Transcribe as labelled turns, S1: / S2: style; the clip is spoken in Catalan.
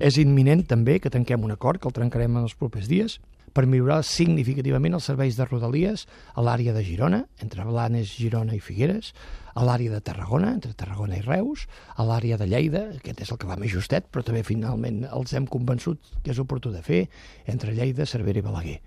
S1: És imminent també que tanquem un acord, que el trencarem en els propers dies, per millorar significativament els serveis de Rodalies a l'àrea de Girona, entre Blanes, Girona i Figueres, a l'àrea de Tarragona, entre Tarragona i Reus, a l'àrea de Lleida, aquest és el que va més justet, però també finalment els hem convençut que és oportú de fer, entre Lleida, Cervera i Balaguer.